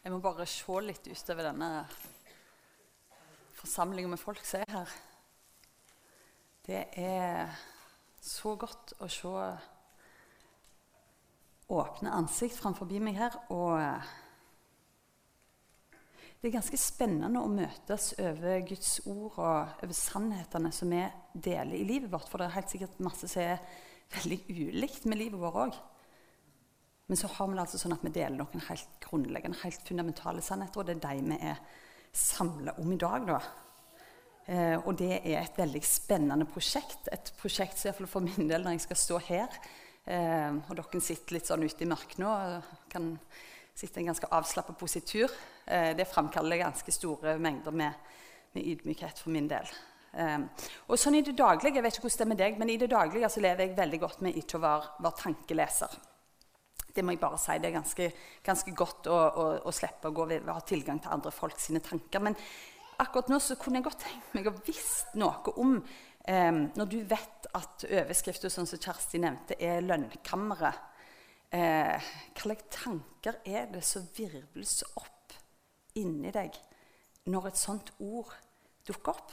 Jeg må bare se litt utover denne forsamlingen med folk som er her. Det er så godt å se åpne ansikt framfor meg her. Og det er ganske spennende å møtes over Guds ord og over sannhetene som vi deler i livet vårt. For det er helt sikkert masse som er veldig ulikt med livet vårt òg. Men så har vi det altså sånn at vi deler noen helt grunnleggende, helt fundamentale sannheter, og det er de vi er samla om i dag. da. Eh, og det er et veldig spennende prosjekt. Et prosjekt som for min del når jeg skal stå her eh, Og dere sitter litt sånn ute i mørket nå og kan sitte i en ganske avslappa positur. Eh, det framkaller ganske store mengder med, med ydmykhet for min del. Eh, og sånn i det daglige, jeg vet ikke hvordan det er med deg, men i det daglige så lever jeg veldig godt med ikke å være, være tankeleser. Det må jeg bare si. Det er ganske, ganske godt å, å, å, slippe å gå ved, ha tilgang til andre folk sine tanker. Men akkurat nå så kunne jeg godt tenkt meg å visst noe om eh, Når du vet at overskriften sånn som Kjersti nevnte, er 'Lønnkammeret', eh, hva slags tanker er det som virvles opp inni deg når et sånt ord dukker opp?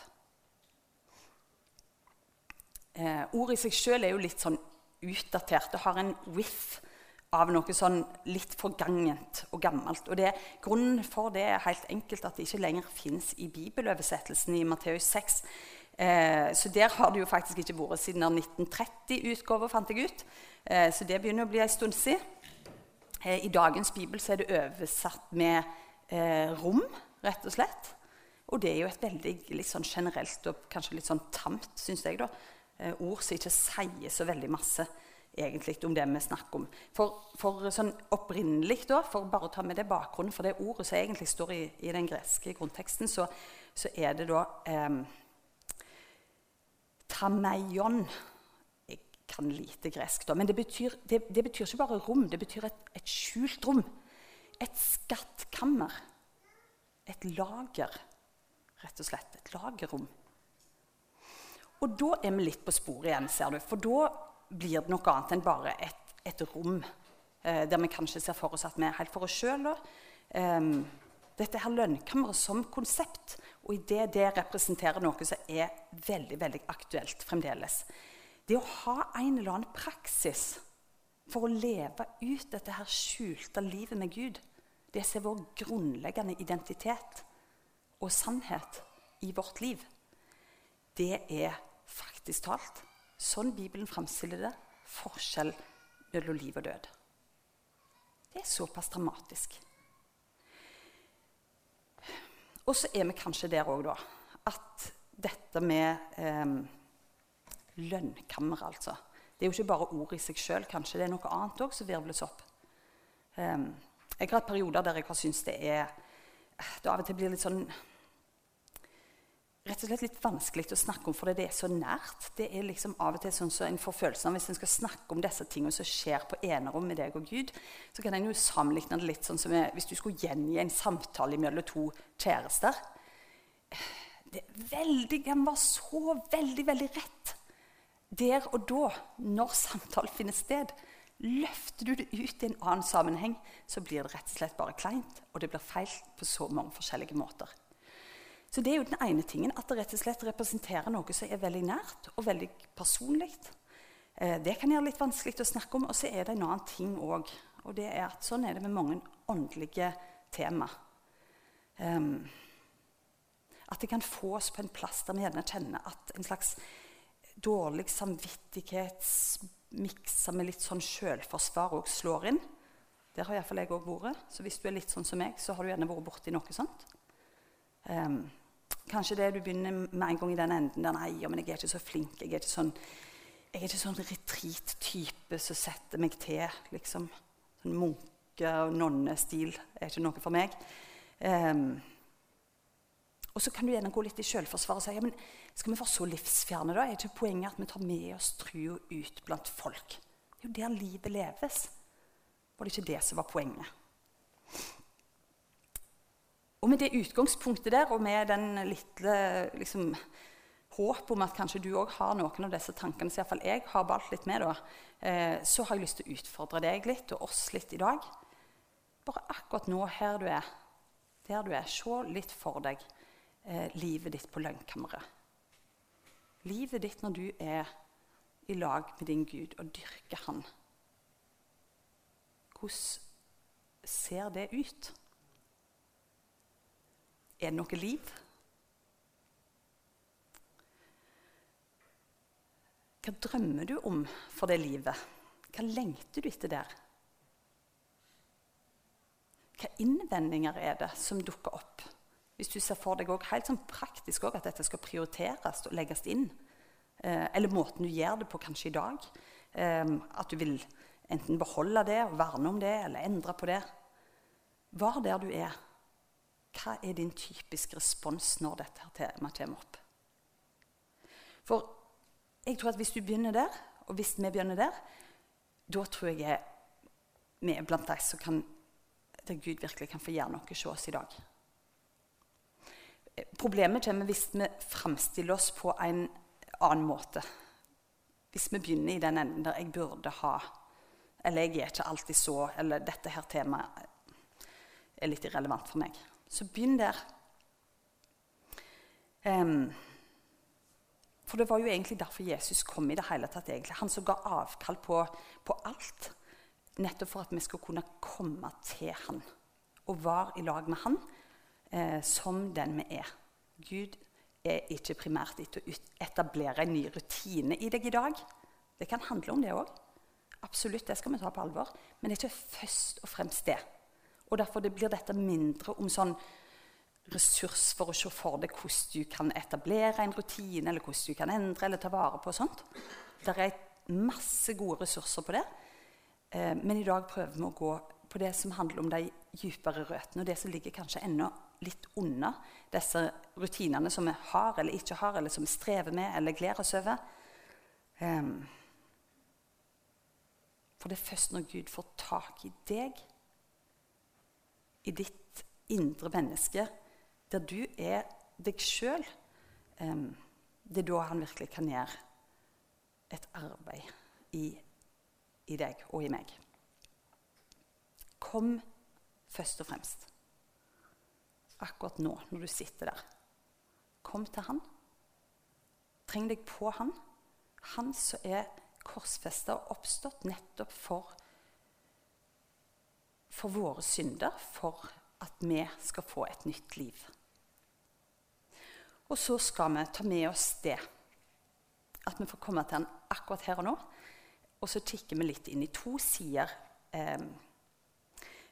Eh, ordet i seg sjøl er jo litt sånn utdatert. Det har en whiff av noe sånn litt forgangent og gammelt. Og det, Grunnen for det er helt enkelt at det ikke lenger fins i bibeløversettelsen i Matteus 6. Eh, så der har det jo faktisk ikke vært siden 1930-utgave, fant jeg ut. Eh, så det begynner å bli en stund siden. Eh, I dagens bibel så er det oversatt med eh, rom, rett og slett. Og det er jo et veldig litt sånn generelt og kanskje litt sånn tamt, syns jeg, da, eh, ord som ikke sier så veldig masse egentlig om det vi snakker om. For, for sånn opprinnelig, da, for bare å ta med det bakgrunnen for det ordet som egentlig står i, i den greske grunnteksten, så, så er det da eh, Tameion Jeg kan lite gresk, da, men det betyr, det, det betyr ikke bare rom. Det betyr et, et skjult rom. Et skattkammer. Et lager, rett og slett. Et lagerrom. Og da er vi litt på sporet igjen, ser du. For da blir det noe annet enn bare et, et rom eh, der vi kanskje ser for oss at vi er helt for oss sjøl. Eh, dette her lønnkammeret som konsept, og i det det representerer noe som er veldig veldig aktuelt fremdeles. Det å ha en eller annen praksis for å leve ut dette her skjulte livet med Gud, det som er vår grunnleggende identitet og sannhet i vårt liv, det er faktisk talt Sånn Bibelen framstiller det, forskjell mellom liv og død. Det er såpass dramatisk. Og så er vi kanskje der òg, da, at dette med eh, lønnkammer, altså Det er jo ikke bare ord i seg sjøl, kanskje det er noe annet òg som virvles opp. Eh, jeg har hatt perioder der jeg har syntes det er Det av og til blir litt sånn rett og slett litt vanskelig å snakke om fordi det er så nært. Det er liksom av og til sånn så en får følelsen av Hvis en skal snakke om disse tingene som skjer på enerom med deg og Gud, så kan en jo sammenligne det litt sånn som hvis du skulle gjengi en samtale mellom to kjærester. Det er veldig, Den var så veldig, veldig rett. Der og da, når samtalen finner sted, løfter du det ut i en annen sammenheng, så blir det rett og slett bare kleint. Og det blir feil på så mange forskjellige måter. Så det er jo den ene tingen, at det rett og slett representerer noe som er veldig nært og veldig personlig. Eh, det kan gjøre litt vanskelig å snakke om. Og så er det en annen ting òg. Og det er at sånn er det med mange åndelige tema. Um, at det kan få oss på en plass der vi gjerne kjenner at en slags dårlig samvittighetsmiks med litt sånn selvforsvar òg slår inn. Der har iallfall jeg òg vært. Så hvis du er litt sånn som meg, så har du gjerne vært borti noe sånt. Um, kanskje det du begynner med en gang i den enden der Nei, men jeg er ikke så flink. Jeg er ikke sånn, sånn retreat-type som setter meg til. liksom. Sånn munke- og nonnestil er ikke noe for meg. Um, og så kan du gjerne gå litt i selvforsvar og si ja, men skal vi være så livsfjerne. da? Er ikke poenget at vi tar med oss trua ut blant folk? Det er jo der livet leves. Var det ikke det som var poenget? Og med det utgangspunktet der, og med den lille liksom, håp om at kanskje du òg har noen av disse tankene som iallfall jeg har balt litt med, da, eh, så har jeg lyst til å utfordre deg litt, og oss litt i dag. bare akkurat nå, her du er, der du er, se litt for deg eh, livet ditt på lønnkammeret. Livet ditt når du er i lag med din Gud og dyrker Han. Hvordan ser det ut? Er det noe liv? Hva drømmer du om for det livet? Hva lengter du etter der? Hva innvendinger er det som dukker opp? Hvis du ser for deg også, helt sånn praktisk også, at dette skal prioriteres og legges inn. Eh, eller måten du gjør det på kanskje i dag. Eh, at du vil enten beholde det og verne om det, eller endre på det. Var der du er, hva er din typiske respons når dette temaet kommer opp? For jeg tror at hvis du begynner der, og hvis vi begynner der, da tror jeg vi er blant de som kan der Gud virkelig kan få gjøre noe hos oss i dag. Problemet kommer hvis vi framstiller oss på en annen måte. Hvis vi begynner i den enden der jeg burde ha Eller jeg er ikke alltid så Eller dette her temaet er litt irrelevant for meg. Så begynn der. Um, for det var jo egentlig derfor Jesus kom i det hele tatt. egentlig. Han som ga avkall på, på alt. Nettopp for at vi skal kunne komme til Han og være i lag med Han eh, som den vi er. Gud er ikke primært etter å etablere en ny rutine i deg i dag. Det kan handle om det òg. Absolutt, det skal vi ta på alvor. Men det er ikke først og fremst det. Og Derfor det blir dette mindre om sånn ressurs for å se for deg hvordan du kan etablere en rutine, eller hvordan du kan endre eller ta vare på. sånt. Det er masse gode ressurser på det. Eh, men i dag prøver vi å gå på det som handler om de dypere røttene, og det som ligger kanskje enda litt unna disse rutinene som vi har eller ikke har, eller som vi strever med eller gleder oss over. Um, for det er først når Gud får tak i deg, i ditt indre menneske, der du er deg sjøl, um, det er da han virkelig kan gjøre et arbeid i i deg og i meg. Kom først og fremst. Akkurat nå, når du sitter der. Kom til han. Treng deg på han. Han som er korsfesta og oppstått nettopp for, for våre synder, for at vi skal få et nytt liv. Og så skal vi ta med oss det. At vi får komme til han akkurat her og nå. Og så kikker vi litt inn i to sider eh,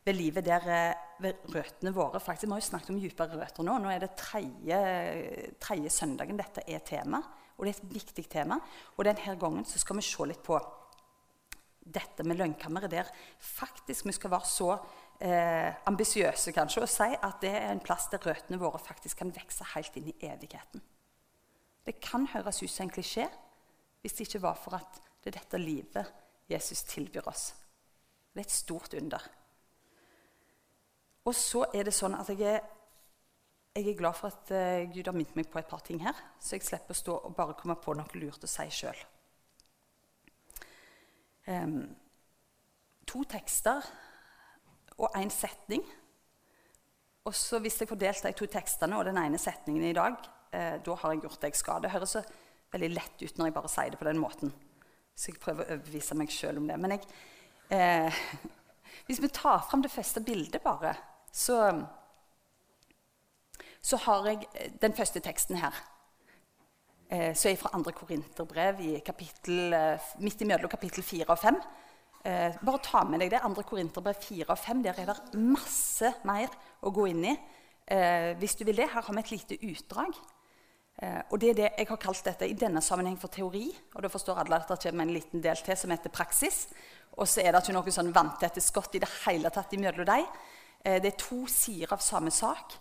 ved livet der ved røttene våre faktisk, Vi har jo snakket om dypere røtter nå. Nå er det tredje søndagen dette er tema. Og det er et viktig tema. Og denne gangen skal vi se litt på dette med lønnkammeret, der faktisk vi skal være så eh, ambisiøse kanskje, og si at det er en plass der røttene våre faktisk kan vokse helt inn i evigheten. Det kan høres ut som en klisjé hvis det ikke var for at det er dette livet Jesus tilbyr oss. Det er et stort under. Og så er det sånn at jeg er, jeg er glad for at uh, Gud har minnet meg på et par ting her, så jeg slipper å stå og bare komme på noe lurt å si sjøl. Um, to tekster og én setning. Og så Hvis jeg får delt de to tekstene og den ene setningen i dag, eh, da har jeg gjort det jeg skal. Det høres så veldig lett ut når jeg bare sier det på den måten. Så jeg prøver å overbevise meg sjøl om det. Men jeg, eh, hvis vi tar fram det første bildet, bare, så, så har jeg den første teksten her. Eh, så er fra 2. Korinterbrev i kapittel, eh, midt imellom kapittel 4 og 5. Eh, bare ta med deg det. 2. Korinterbrev 4 og 5. Der er det masse mer å gå inn i. Eh, hvis du vil det, Her har vi et lite utdrag. Eh, og det er det jeg har kalt dette i denne sammenheng for teori. Og da forstår alle at det kommer en liten del til som heter praksis. Og så er det ikke noe sånn vanntette skott i det hele tatt imellom dem. Eh, det er to sider av samme sak.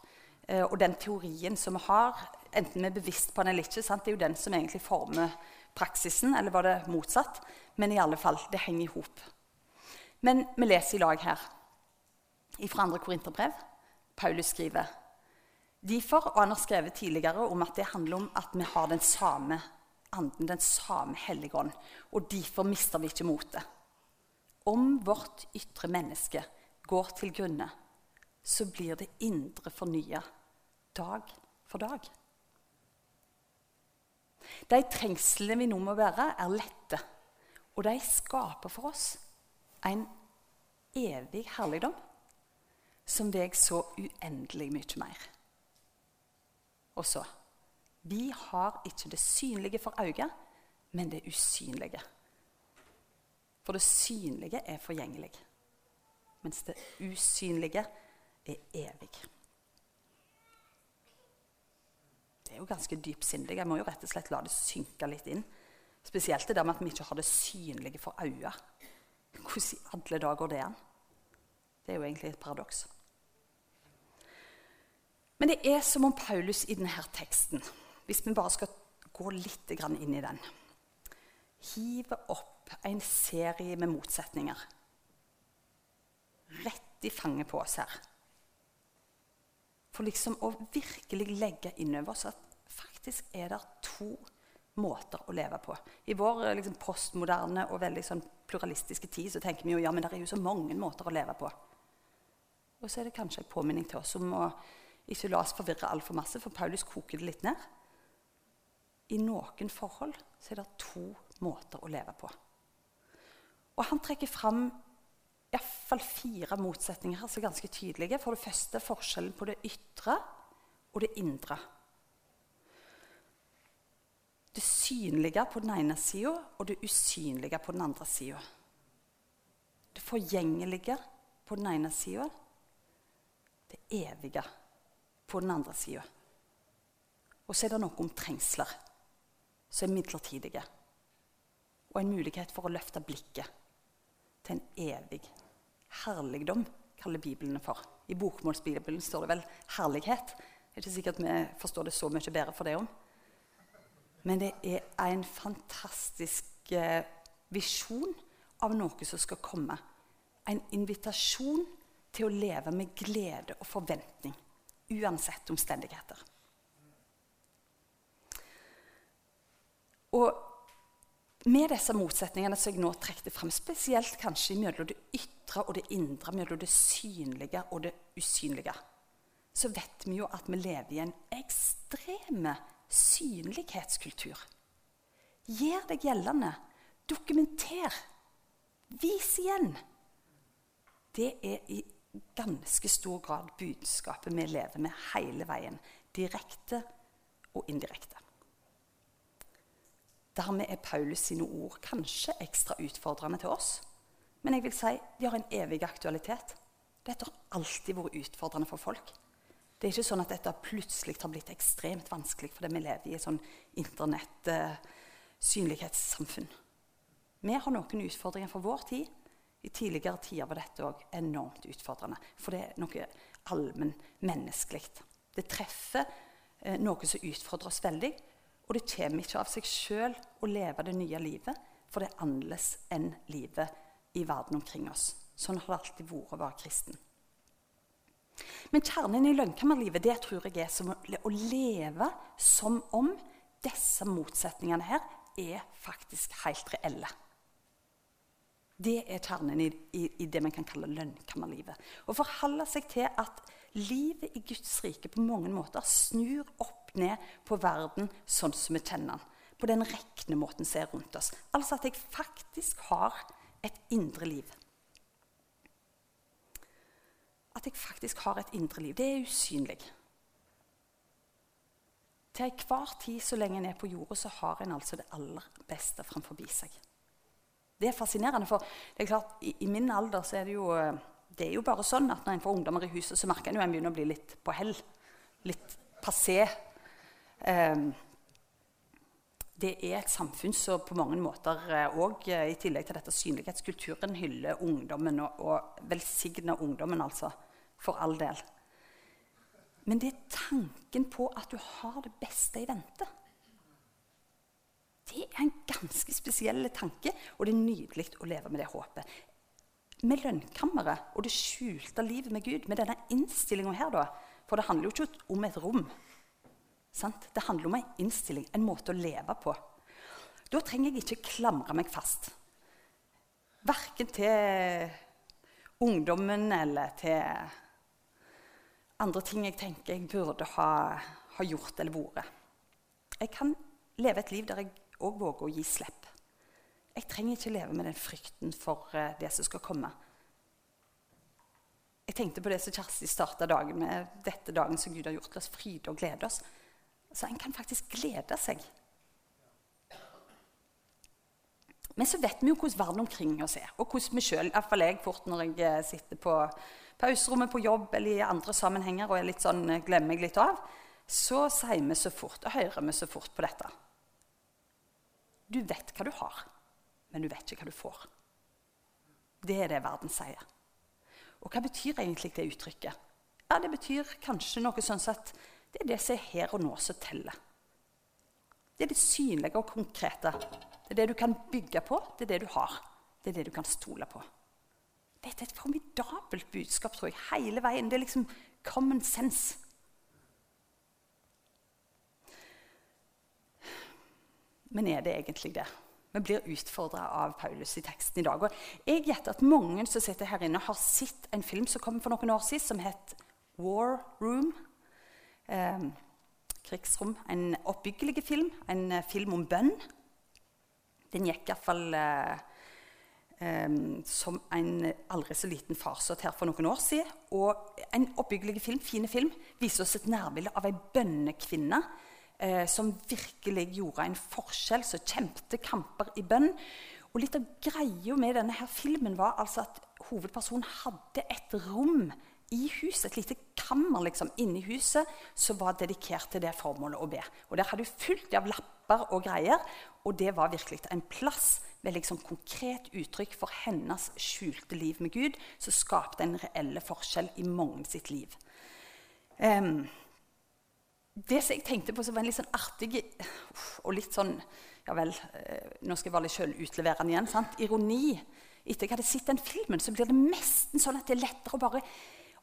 Eh, og den teorien som vi har, enten vi er bevisst på den eller ikke, sant? det er jo den som egentlig former praksisen. Eller var det motsatt? Men i alle fall, det henger i hop. Men vi leser i lag her fra andre korinterbrev. Paulus skriver Derfor, og Han har skrevet tidligere om at det handler om at vi har den samme anden, den samme hellige ånd. Og derfor mister vi ikke motet. Om vårt ytre menneske går til grunne, så blir det indre fornya dag for dag. De trengslene vi nå må være, er lette, og de skaper for oss en evig herligdom som veier så uendelig mye mer. Og så Vi har ikke det synlige for øyet, men det usynlige. For det synlige er forgjengelig, mens det usynlige er evig. Det er jo ganske dypsindig. Jeg må jo rett og slett la det synke litt inn. Spesielt det der med at vi ikke har det synlige for øya. Hvordan i alle dager det an? Det er jo egentlig et paradoks. Men det er som om Paulus i denne teksten, hvis vi bare skal gå litt inn i den, hiver opp en serie med motsetninger rett i fanget på oss her. For liksom å virkelig legge inn over oss at faktisk er det to måter å leve på. I vår liksom, postmoderne og veldig sånn, pluralistiske tid så tenker vi jo ja, men det er jo så mange måter å leve på. Og så er det kanskje en påminning til oss om å ikke la oss forvirre altfor masse, for Paulus koker det litt ned. I noen forhold så er det to måter å leve på. Og han trekker fram iallfall fire motsetninger som er ganske tydelige. For det første forskjellen på det ytre og det indre. Det synlige på den ene sida og det usynlige på den andre sida. Det forgjengelige på den ene sida, det evige på den andre sida. Og så er det noe om trengsler som er midlertidige. Og en mulighet for å løfte blikket til en evig herligdom, kaller Bibelen for. I bokmålsbibelen står det vel 'herlighet'. Det er ikke sikkert vi forstår det så mye bedre for det om. Men det er en fantastisk eh, visjon av noe som skal komme. En invitasjon til å leve med glede og forventning uansett omstendigheter. Og med disse motsetningene som jeg nå trekte fram, spesielt kanskje mellom det ytre og det indre, mellom det synlige og det usynlige, så vet vi jo at vi lever i en ekstreme synlighetskultur. Gjør deg gjeldende. Dokumenter. Vis igjen. Det er i ganske stor grad budskapet vi lever med hele veien. Direkte og indirekte. Dermed er Paulus sine ord kanskje ekstra utfordrende til oss. Men jeg vil si de har en evig aktualitet. Dette har alltid vært utfordrende for folk. Det er ikke sånn at dette plutselig har blitt ekstremt vanskelig fordi vi lever i et sånn internett-synlighetssamfunn. Vi har noen utfordringer for vår tid i tidligere tider var dette òg enormt utfordrende. For det er noe allmennmenneskelig. Det treffer eh, noe som utfordrer oss veldig. Og det kommer ikke av seg sjøl å leve det nye livet, for det er annerledes enn livet i verden omkring oss. Sånn har det alltid vært å være kristen. Men kjernen i lønnkammerlivet det tror jeg er som å leve som om disse motsetningene her er faktisk helt reelle. Det er kjernen i, i, i, det man kan kalle lønnkammerlivet. Å forholde seg til at livet i Guds rike på mange måter snur opp ned på verden sånn som vi kjenner den. På den rekne måten som er rundt oss. Altså at jeg faktisk har et indre liv. At jeg faktisk har et indre liv. Det er usynlig. Til enhver tid så lenge en er på jorda, så har en altså det aller beste framfor seg. Det er fascinerende, for det er klart, i, i, min alder så er det jo eh, det er jo bare sånn at når en får ungdommer i huset, så merker en jo en begynner å bli litt på hell. Litt passé. Um, det er et samfunn som på mange måter òg, uh, i tillegg til dette synlighetskulturen, hyller ungdommen og, og velsigner ungdommen, altså. For all del. Men det er tanken på at du har det beste i vente. Det er en ganske spesiell tanke, og det er nydelig å leve med det håpet. Med lønnkammeret og det skjulte livet med Gud, med denne innstillinga her, da For det handler jo ikke om et rom. Sant? Det handler om en innstilling, en måte å leve på. Da trenger jeg ikke klamre meg fast. Verken til ungdommen eller til andre ting jeg tenker jeg burde ha, ha gjort eller vært. Jeg kan leve et liv der jeg òg våger å gi slipp. Jeg trenger ikke leve med den frykten for uh, det som skal komme. Jeg tenkte på det som Kjersti starta dagen med. Dette dagen som Gud har gjort. Oss fryde og glede oss. Så en kan faktisk glede seg. Men så vet vi jo hvordan verden omkring oss er, og hvordan vi sjøl Iallfall jeg fort når jeg eh, sitter på pauserommet på jobb eller i andre sammenhenger og er litt sånn, eh, glemmer jeg litt av, så sier vi så fort og hører vi så fort på dette. Du vet hva du har, men du vet ikke hva du får. Det er det verden sier. Og hva betyr egentlig det uttrykket? Ja, Det betyr kanskje noe sånn at det er det som er her og nå, som teller. Det er det synlige og konkrete. Det er det du kan bygge på, det er det du har. Det er det du kan stole på. Dette er et formidabelt budskap tror jeg, hele veien. Det er liksom common sense. Men er det egentlig det? Vi blir utfordra av Paulus i teksten i dag. Og jeg gjetter at mange som sitter her inne, har sett en film som kom for noen år siden, som het War Room. Eh, krigsrom. En oppbyggelig film. En eh, film om bønn. Den gikk iallfall eh, som en aldri så liten farsott her for noen år siden. Og en oppbyggelig film, fine film viser oss et nærbilde av ei bønnekvinne eh, som virkelig gjorde en forskjell, som kjempet kamper i bønn. Og litt av greia med denne her filmen var altså at hovedpersonen hadde et rom i huset, et lite kammer liksom, inni huset som var dedikert til det formålet å be. Og Der hadde hun fullt av lapper og greier, og det var virkelig en plass med liksom konkret uttrykk for hennes skjulte liv med Gud, som skapte en reell forskjell i mange sitt liv. Um, det som jeg tenkte på som var en litt sånn artig og litt sånn ja vel, eh, Nå skal jeg være litt sjølutleverende igjen. sant? Ironi. Etter jeg hadde sett den filmen, så blir det nesten sånn at det er lettere å bare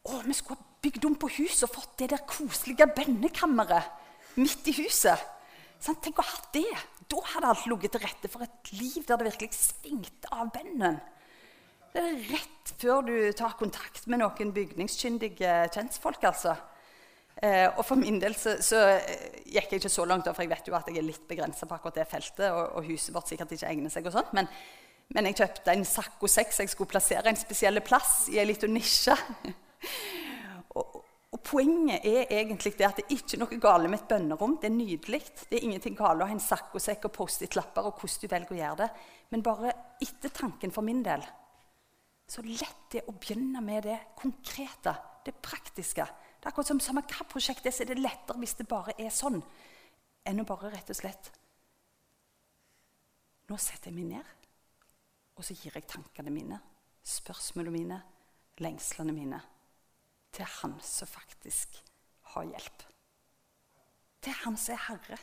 Å, vi skulle ha bygd om på huset og fått det der koselige bønnekammeret midt i huset. Sant? tenk å ha det. Da hadde alt ligget til rette for et liv der det virkelig svingte av bønnen. Det er rett før du tar kontakt med noen bygningskyndige kjentfolk. altså. Eh, og for min del så, så, eh, gikk jeg ikke så langt, for jeg vet jo at jeg er litt begrensa på akkurat det feltet. Og, og, huset vårt sikkert ikke egner seg og sånt, men, men jeg kjøpte en sakko 6 jeg skulle plassere en spesiell plass i ei lita nisje. og, og, poenget er egentlig det at det er ikke noe galt med et bønnerom. Det er nydelig. Det er ingenting galt å ha en saccosekk og Post-It-lapper og hvordan du velger å gjøre det. Men bare ettertanken for min del så lett det å begynne med det konkrete, det praktiske. Det er akkurat som samme hva prosjektet er, så er det lettere hvis det bare er sånn, enn å bare rett og slett Nå setter jeg meg ned, og så gir jeg tankene mine, spørsmålene mine, lengslene mine til Han som faktisk har hjelp. Til Han som er Herre.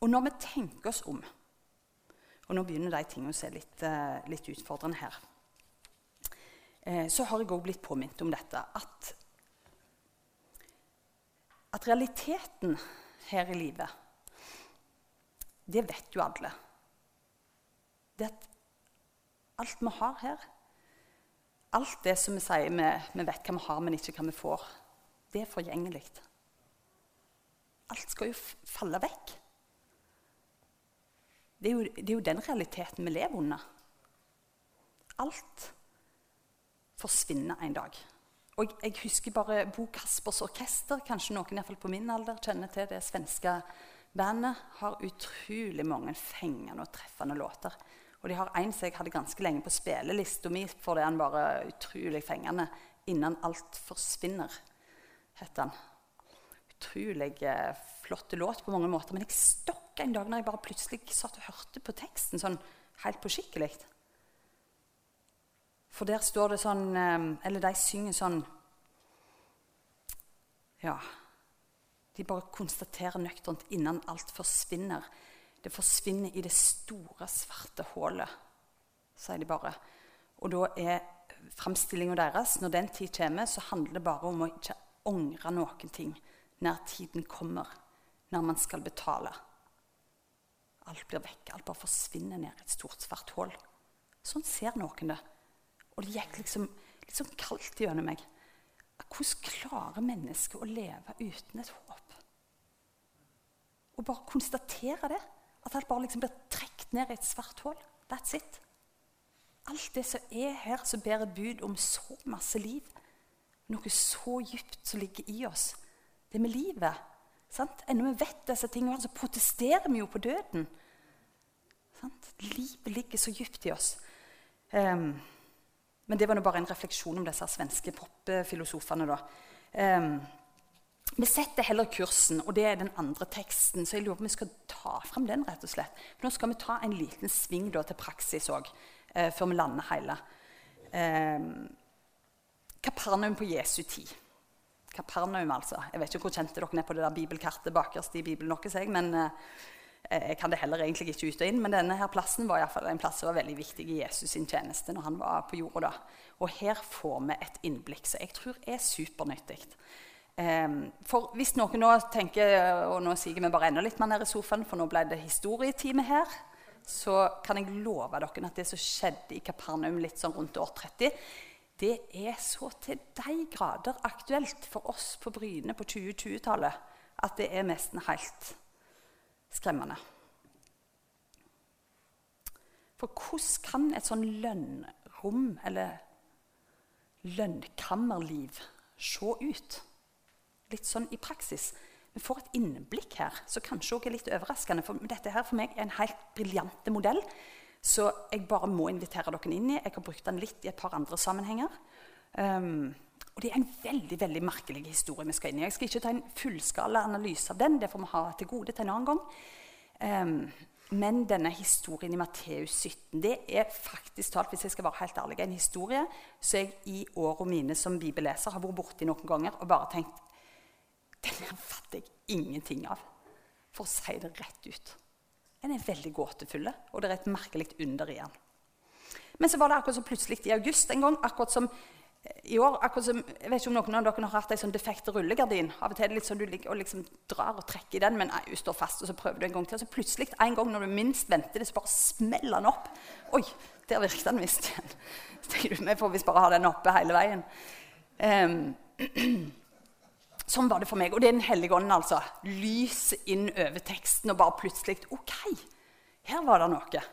Og når vi tenker oss om Og nå begynner de tingene å se litt, uh, litt utfordrende her eh, så har jeg òg blitt påminnet om dette at, at realiteten her i livet, det vet jo alle. Det at alt vi har her, alt det som vi sier vi, vi vet hva vi har, men ikke hva vi får, det er forgjengelig. Alt skal jo falle vekk. Det er, jo, det er jo den realiteten vi lever under. Alt forsvinner en dag. Og jeg husker bare Bo Kaspers Orkester. Kanskje noen i på min alder kjenner til det svenske bandet. Har utrolig mange fengende og treffende låter. Og de har en som jeg hadde ganske lenge på spillelista mi fordi han bare utrolig fengende. 'Innan alt forsvinner', heter han. Utrolig eh, flott låt på mange måter. Men jeg stokka en dag når jeg bare plutselig satt og hørte på teksten sånn helt på skikkelig. For der står det sånn eh, Eller de synger sånn Ja. De bare konstaterer nøkternt innan alt forsvinner. Det forsvinner i det store, svarte hullet, sier de bare. Og da er framstillinga deres Når den tid kommer, så handler det bare om å ikke angre noen ting når tiden kommer, når man skal betale. Alt blir vekk. Alt bare forsvinner ned i et stort, svart hull. Sånn ser noen det. Og det gikk liksom litt sånn kaldt gjennom meg. Hvordan klarer mennesket å leve uten et håp? Og bare konstatere det. At alt bare liksom blir trukket ned i et svart hull. That's it. Alt det som er her, som bærer bud om så masse liv. Noe så dypt som ligger i oss. Det med livet. Sant? Ennå vi vet disse tingene, så protesterer vi jo på døden. Sant? Livet ligger så dypt i oss. Um, men det var nå bare en refleksjon om disse svenske popfilosofene. da. Um, vi setter heller kursen, og det er den andre teksten. Så jeg lurer på om vi skal ta fram den. rett og slett. For nå skal vi ta en liten sving da, til praksis òg, eh, før vi lander hele. Eh, Kapernaum på Jesu tid. Kapernaum, altså. Jeg vet ikke hvor kjente dere er på det der bibelkartet bakerst i Bibelen deres, men eh, jeg kan det heller egentlig ikke ut og inn. Men denne her plassen var i fall en plass som var veldig viktig i Jesus sin tjeneste når han var på jorda. Og her får vi et innblikk som jeg tror er supernyttig. Um, for hvis noen nå tenker og nå siger vi bare enda litt mer ned i sofaen, for nå ble det historietime her, så kan jeg love dere at det som skjedde i Kapernaum litt sånn rundt år 30, det er så til de grader aktuelt for oss på Bryne på 2020-tallet at det er nesten helt skremmende. For hvordan kan et sånn lønnrom, eller lønnkammerliv, se ut? Litt sånn i praksis. Vi får et innblikk her som kanskje også er litt overraskende. For dette her for meg er en helt briljant modell. Så jeg bare må invitere dere inn i. Jeg har brukt den litt i et par andre sammenhenger. Um, og det er en veldig veldig merkelig historie vi skal inn i. Jeg skal ikke ta en fullskala analyse av den. Det får vi ha til gode til en annen gang. Um, men denne historien i Matteus 17 det er faktisk talt, hvis jeg skal være helt ærlig, en historie som jeg i årene mine som bibelleser har vært borti noen ganger og bare tenkt den fatter jeg ingenting av, for å si det rett ut. Den er veldig gåtefull, og det er et merkelig under i den. Men så var det akkurat som plutselig i august en gang, akkurat som eh, i år akkurat som, Jeg vet ikke om noen av dere har hatt en sånn defekt rullegardin. Av og til er det litt sånn du ligger og liksom drar og trekker i den, men nei, du står fast, og så prøver du en gang til. Og så plutselig, en gang når du minst venter det, så bare smeller den opp. Oi, der virket den visst igjen. Så tenker du, Vi får visst bare ha den oppe hele veien. Um, Sånn var det for meg. Og det er Den hellige ånden, altså. Lys inn over teksten, og bare plutselig OK, her var det noe.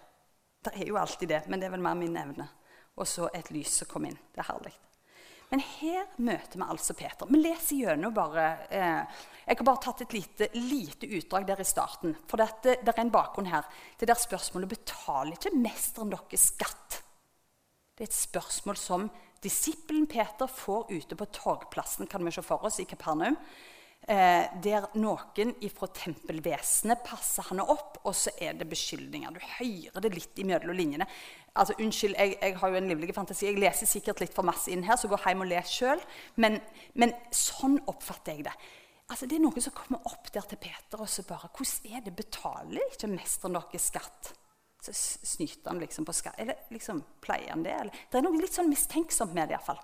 Det er jo alltid det, men det er vel mer min evne. Og så et lys som kom inn. Det er herlig. Men her møter vi altså Peter. Vi leser gjennom bare eh, Jeg har bare tatt et lite, lite, utdrag der i starten. For det, det er en bakgrunn her. Det der spørsmålet betaler ikke mesteren deres skatt. Det er et spørsmål som Disippelen Peter får ute på torgplassen kan vi se for oss i Kapernaum, eh, der noen fra tempelvesenet passer han opp, og så er det beskyldninger. Du hører det litt i mellom linjene. Altså, unnskyld, jeg, jeg, har jo en livlig fantasi. Jeg leser sikkert litt for masse inn her, så gå hjem og les sjøl. Men, men, sånn oppfatter jeg det. Altså, det er noen som kommer opp der til Peter og så bare Hvordan er det? Betaler ikke mesteren deres skatt? Så snyter han liksom på skatt. Eller liksom, pleier han det? Eller? Det er noe litt sånn mistenksomt med det. I hvert fall.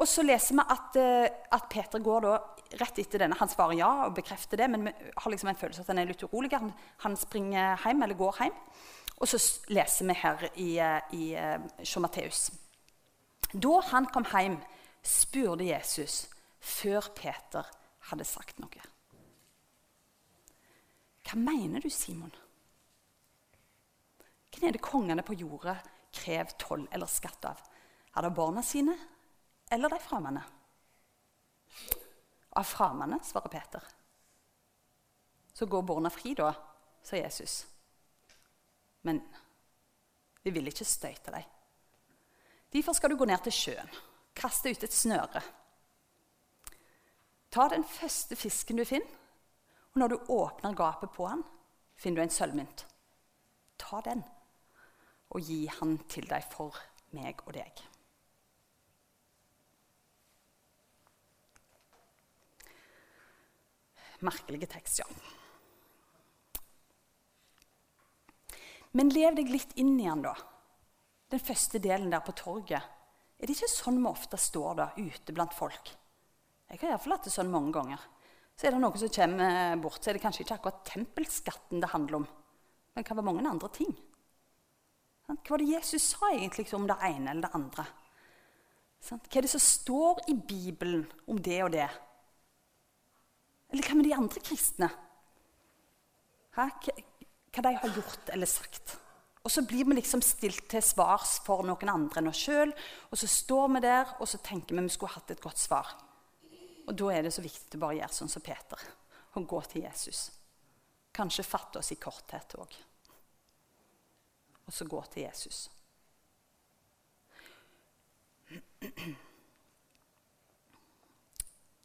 Og så leser vi at, uh, at, Peter går da rett etter denne. Han svarer ja og bekrefter det, men vi har liksom en følelse at han er litt urolig. Han, han springer hjem, eller går hjem. Og så leser vi her i, uh, i Sjå Matteus. Da han kom hjem, spurte Jesus før Peter hadde sagt noe. Hva mener du, Simon? Hvem er det kongene på jorda krever toll eller skatt av? Er det barna sine eller de fremmede? Av fremmede, svarer Peter. Så går barna fri, da, sa Jesus. Men vi vil ikke støyte dem. Derfor skal du gå ned til sjøen, kaste ut et snøre. Ta den første fisken du finner, og når du åpner gapet på den, finner du en sølvmynt. Ta den og gi han til deg for meg og deg. Merkelige tekst, ja. Men lev deg litt inn i den, da. Den første delen der på torget. Er det ikke sånn vi ofte står da, ute blant folk? Jeg har iallfall hatt det sånn mange ganger. Så er det noen som kommer bort, så er det kanskje ikke akkurat tempelskatten det handler om. Men det kan være mange andre ting. Hva var det Jesus sa egentlig om det ene eller det andre? Hva er det som står i Bibelen om det og det? Eller hva med de andre kristne? Hva, hva de har gjort eller sagt? Og så blir vi liksom stilt til svars for noen andre enn oss sjøl. Og så står vi der og så tenker vi vi skulle hatt et godt svar. Og da er det så viktig å bare gjøre sånn som Peter og gå til Jesus. Kanskje fatte oss i korthet òg. Og så gå til Jesus.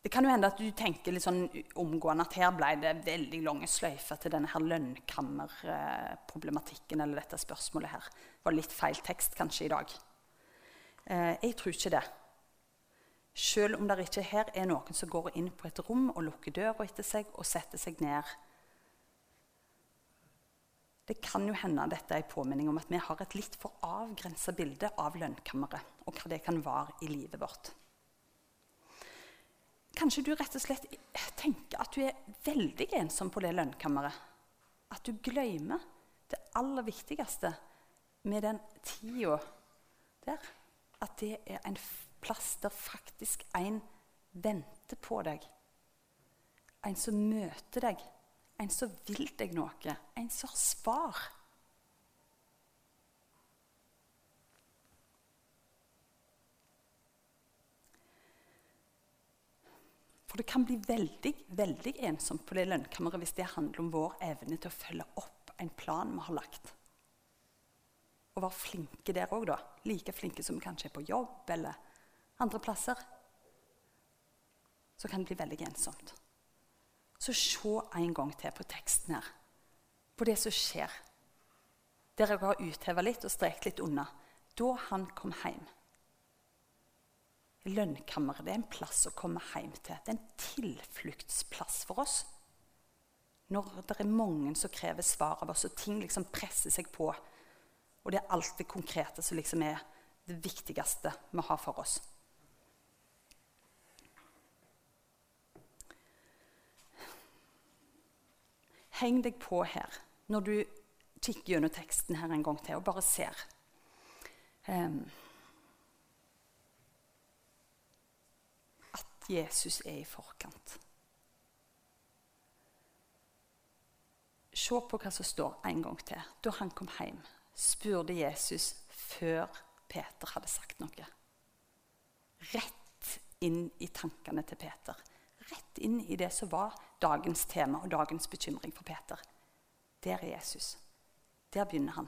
Det kan jo hende at du tenker litt sånn omgående at her ble det veldig lange sløyfer til denne her lønnkammerproblematikken eller dette spørsmålet her. Det var litt feil tekst kanskje i dag. Eh, jeg tror ikke det. Selv om det ikke her er noen som går inn på et rom og lukker døra etter seg og setter seg ned. Det kan jo hende dette er en påminning om at vi har et litt for avgrensa bilde av lønnkammeret og hva det kan være i livet vårt. Kanskje du rett og slett tenker at du er veldig ensom på det lønnkammeret. At du glemmer det aller viktigste med den tida der. At det er en plass der faktisk en venter på deg. En som møter deg. En som vil deg noe. En som har svar. For det kan bli veldig veldig ensomt på det lønnkammeret hvis det handler om vår evne til å følge opp en plan vi har lagt. Og være flinke der òg, da. Like flinke som vi kanskje er på jobb eller andre plasser. Så kan det bli veldig ensomt. Så se en gang til på teksten her. På det som skjer. Der jeg har utheva litt og strekt litt unna. Da han kom hjem. Lønnkammeret er en plass å komme hjem til. Det er en tilfluktsplass for oss. Når det er mange som krever svar av oss, og ting liksom presser seg på. Og det er alt det konkrete som liksom er det viktigste vi har for oss. Heng deg på her når du kikker gjennom teksten her en gang til og bare ser. Um, Jesus er i forkant. Se på hva som står en gang til. Da han kom hjem, spurte Jesus før Peter hadde sagt noe. Rett inn i tankene til Peter. Rett inn i det som var dagens tema og dagens bekymring for Peter. Der er Jesus. Der begynner han.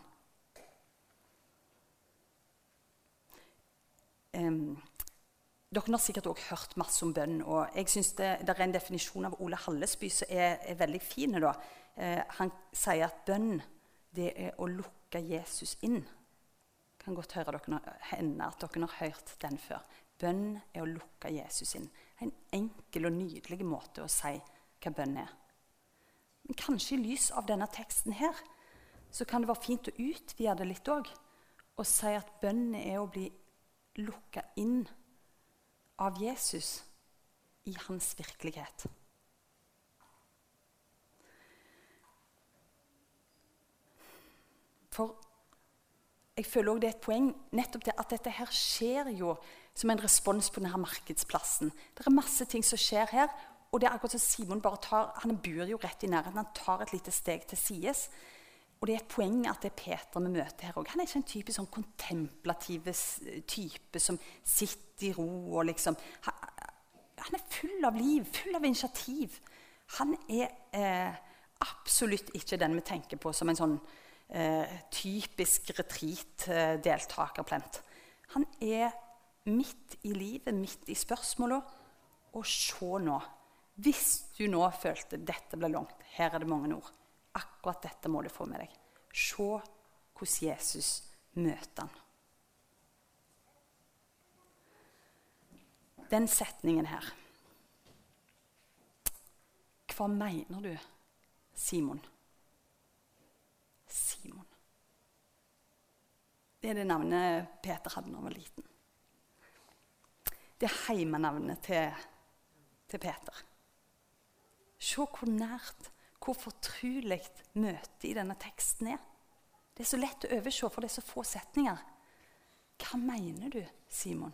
Um, dere har sikkert også hørt masse om bønn. og jeg synes det, det, er en definisjon av Ole Hallesby som er, er veldig fin. Eh, han sier at bønn det er å lukke Jesus inn. Kan godt høre dere, hende at dere har hørt den før. Bønn er å lukke Jesus inn. En enkel og nydelig måte å si hva bønn er. Men kanskje i lys av denne teksten her, så kan det være fint å utvide det litt òg. Og si at bønn er å bli lukka inn av Jesus i hans virkelighet. For jeg føler også det er et poeng nettopp det at dette her skjer jo som en respons på denne markedsplassen. Det er masse ting som skjer her. Og det er akkurat som Simon bare tar, Han bor jo rett i nærheten. Han tar et lite steg til sides. Og det er et poeng at det er Peter vi møter her òg. Han er ikke en typisk sånn kontemplativ type som sitter i ro og liksom Han er full av liv, full av initiativ. Han er eh, absolutt ikke den vi tenker på som en sånn eh, typisk retreat-deltakerplent. Han er midt i livet, midt i spørsmåla. Og se nå. Hvis du nå følte dette ble langt, her er det mange ord Akkurat dette må du få med deg. Se hvordan Jesus møter han. Den setningen her Hva mener du, Simon? Simon. Det er det navnet Peter hadde da han var liten. Det er heimenavnet til, til Peter. Se hvor nært hvor fortrulig møtet i denne teksten er. Det er så lett å overse, for det er så få setninger. Hva mener du, Simon?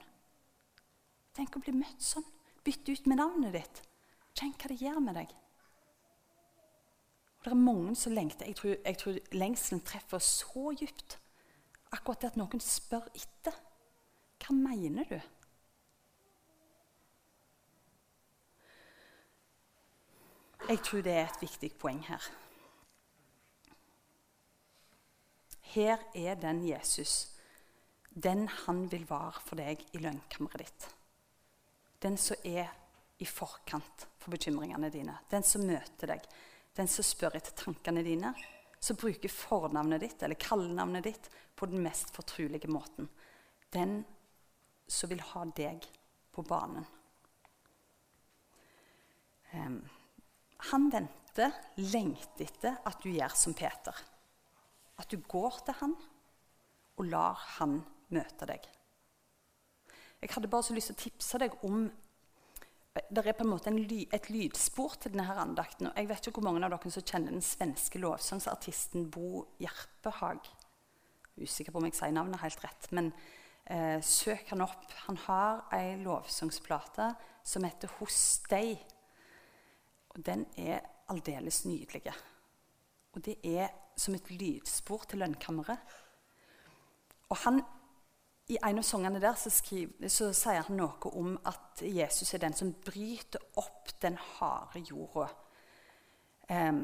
Tenk å bli møtt sånn. Bytte ut med navnet ditt. Kjenn hva det gjør med deg. Og det er mange som lengter. Jeg tror, jeg tror lengselen treffer så dypt. Akkurat det at noen spør etter. Hva mener du? Jeg tror det er et viktig poeng her. Her er den Jesus, den han vil være for deg i lønnkammeret ditt. Den som er i forkant for bekymringene dine. Den som møter deg. Den som spør etter tankene dine. Som bruker fornavnet ditt eller kallenavnet ditt på den mest fortrulige måten. Den som vil ha deg på banen. Um, han venter, lengter etter at du gjør som Peter. At du går til han og lar han møte deg. Jeg hadde bare så lyst til å tipse deg om Det er på en måte en et lydspor til denne andakten. og Jeg vet ikke hvor mange av dere som kjenner den svenske lovsangsartisten Bo Jerpehag. Usikker på om jeg sier navnet helt rett, men eh, søk han opp. Han har ei lovsangsplate som heter 'Hos deg'. Og den er aldeles nydelig. Og det er som et lydspor til lønnkammeret. Og han, I en av sangene der så, skriver, så, sier han noe om at Jesus er den som bryter opp den harde jorda um,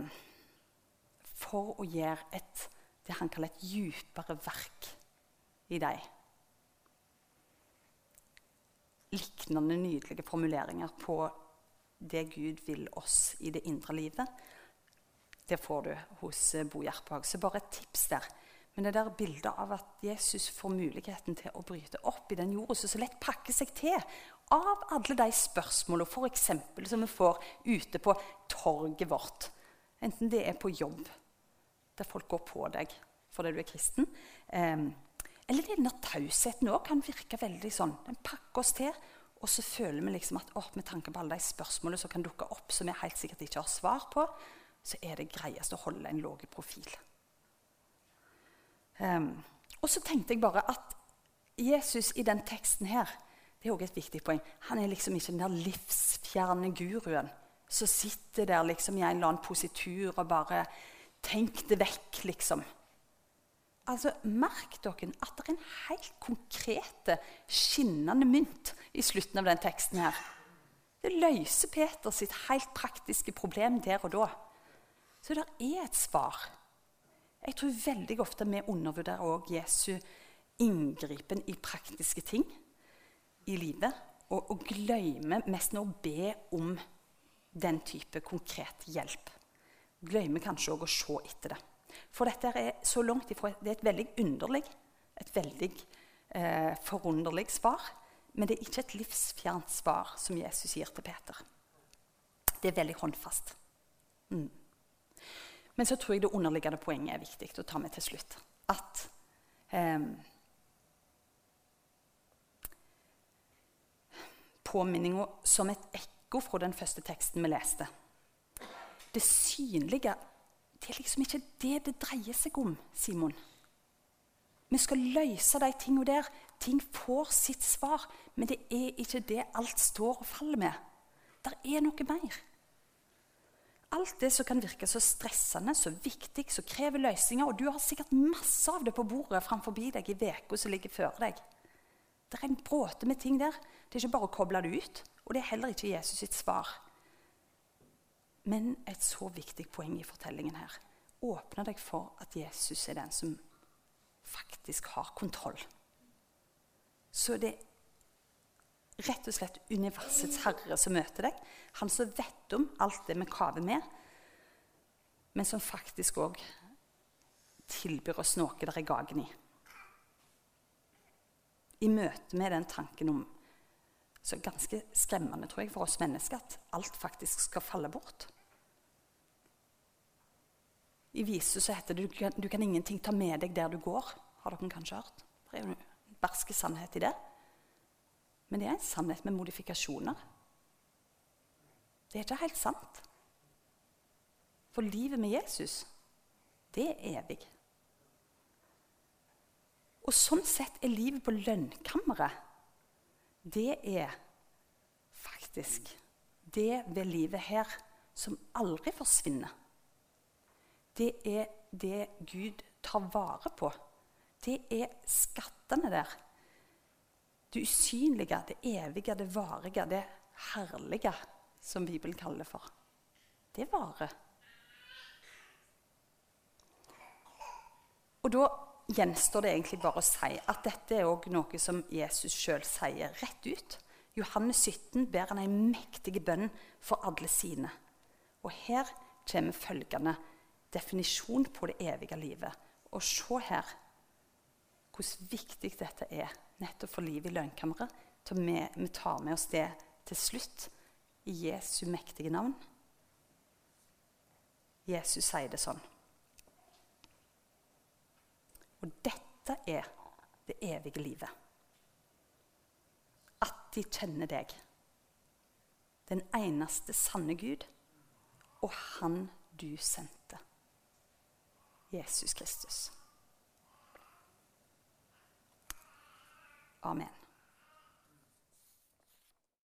for å gjøre et, det han kaller et djupere verk i deg. Liknende nydelige formuleringer på det Gud vil oss i det indre livet. Det får du hos Bo Gjerphag. Så bare et tips der. Men det der bildet av at Jesus får muligheten til å bryte opp i den jorda som så lett pakker seg til av alle de spørsmålene som vi får ute på torget vårt, enten det er på jobb, der folk går på deg fordi du er kristen, eh, eller denne tausheten òg kan virke veldig sånn. Den pakker oss til. Og så føler vi liksom at å, med tanke på alle de spørsmålene som kan dukke opp, som vi helt sikkert ikke har svar på, så er det greiest å holde en lav profil. Um, og så tenkte jeg bare at Jesus i den teksten her det er også et viktig poeng. Han er liksom ikke den der livsfjerne guruen som sitter der liksom i en eller annen positur og bare Tenk det vekk, liksom. Altså, Merk dere at det er en helt konkrete, skinnende mynt i slutten av den teksten. her. Det løser Peter sitt helt praktiske problem der og da. Så det er et svar. Jeg tror veldig ofte vi undervurderer også Jesu inngripen i praktiske ting i livet. Og, og glemmer mest å be om den type konkret hjelp. Glemmer kanskje òg å se etter det. For dette er så langt ifra Det er et veldig underlig, et veldig eh, forunderlig svar. Men det er ikke et livsfjernt svar som Jesus gir til Peter. Det er veldig håndfast. Mm. Men så tror jeg det underliggende poenget er viktig å ta med til slutt. At eh, Påminninga som et ekko fra den første teksten vi leste. Det synlige det er liksom ikke det det dreier seg om, Simon. Vi skal løse de tingene der. Ting får sitt svar, men det er ikke det alt står og faller med. Det er noe mer. Alt det som kan virke så stressende, så viktig, som krever løsninger, og du har sikkert masse av det på bordet framfor deg i uka som ligger før deg. Det er en bråte med ting der. Det er ikke bare å koble det ut. Og det er heller ikke Jesus sitt svar. Men et så viktig poeng i fortellingen her. Åpne deg for at Jesus er den som faktisk har kontroll. Så det er rett og slett universets herre som møter deg. Han som vet om alt det vi kaver med, men som faktisk òg tilbyr oss noe der er gagen i. I møte med den tanken om så ganske skremmende tror jeg, for oss mennesker at alt faktisk skal falle bort. I Visu så heter det du kan, du kan ingenting ta med deg der du går. Har dere kanskje hørt? Det er jo en barsk sannhet i det. Men det er en sannhet med modifikasjoner. Det er ikke helt sant. For livet med Jesus, det er evig. Og sånn sett er livet på lønnkammeret Det er faktisk det ved livet her som aldri forsvinner. Det er det Gud tar vare på. Det er skattene der. Det usynlige, det evige, det varige, det herlige, som Bibelen kaller det for. Det varer. Og da gjenstår det egentlig bare å si at dette er òg noe som Jesus sjøl sier rett ut. Johannes 17 ber han en mektig bønn for alle sine. Og her kommer følgende definisjon på det evige livet. Og se her hvor viktig dette er nettopp for livet i lønnkammeret. Vi, vi tar med oss det til slutt i Jesu mektige navn. Jesus sier det sånn. Og dette er det evige livet. At de kjenner deg, den eneste sanne Gud, og Han du sendte, Jesus Kristus. Amen.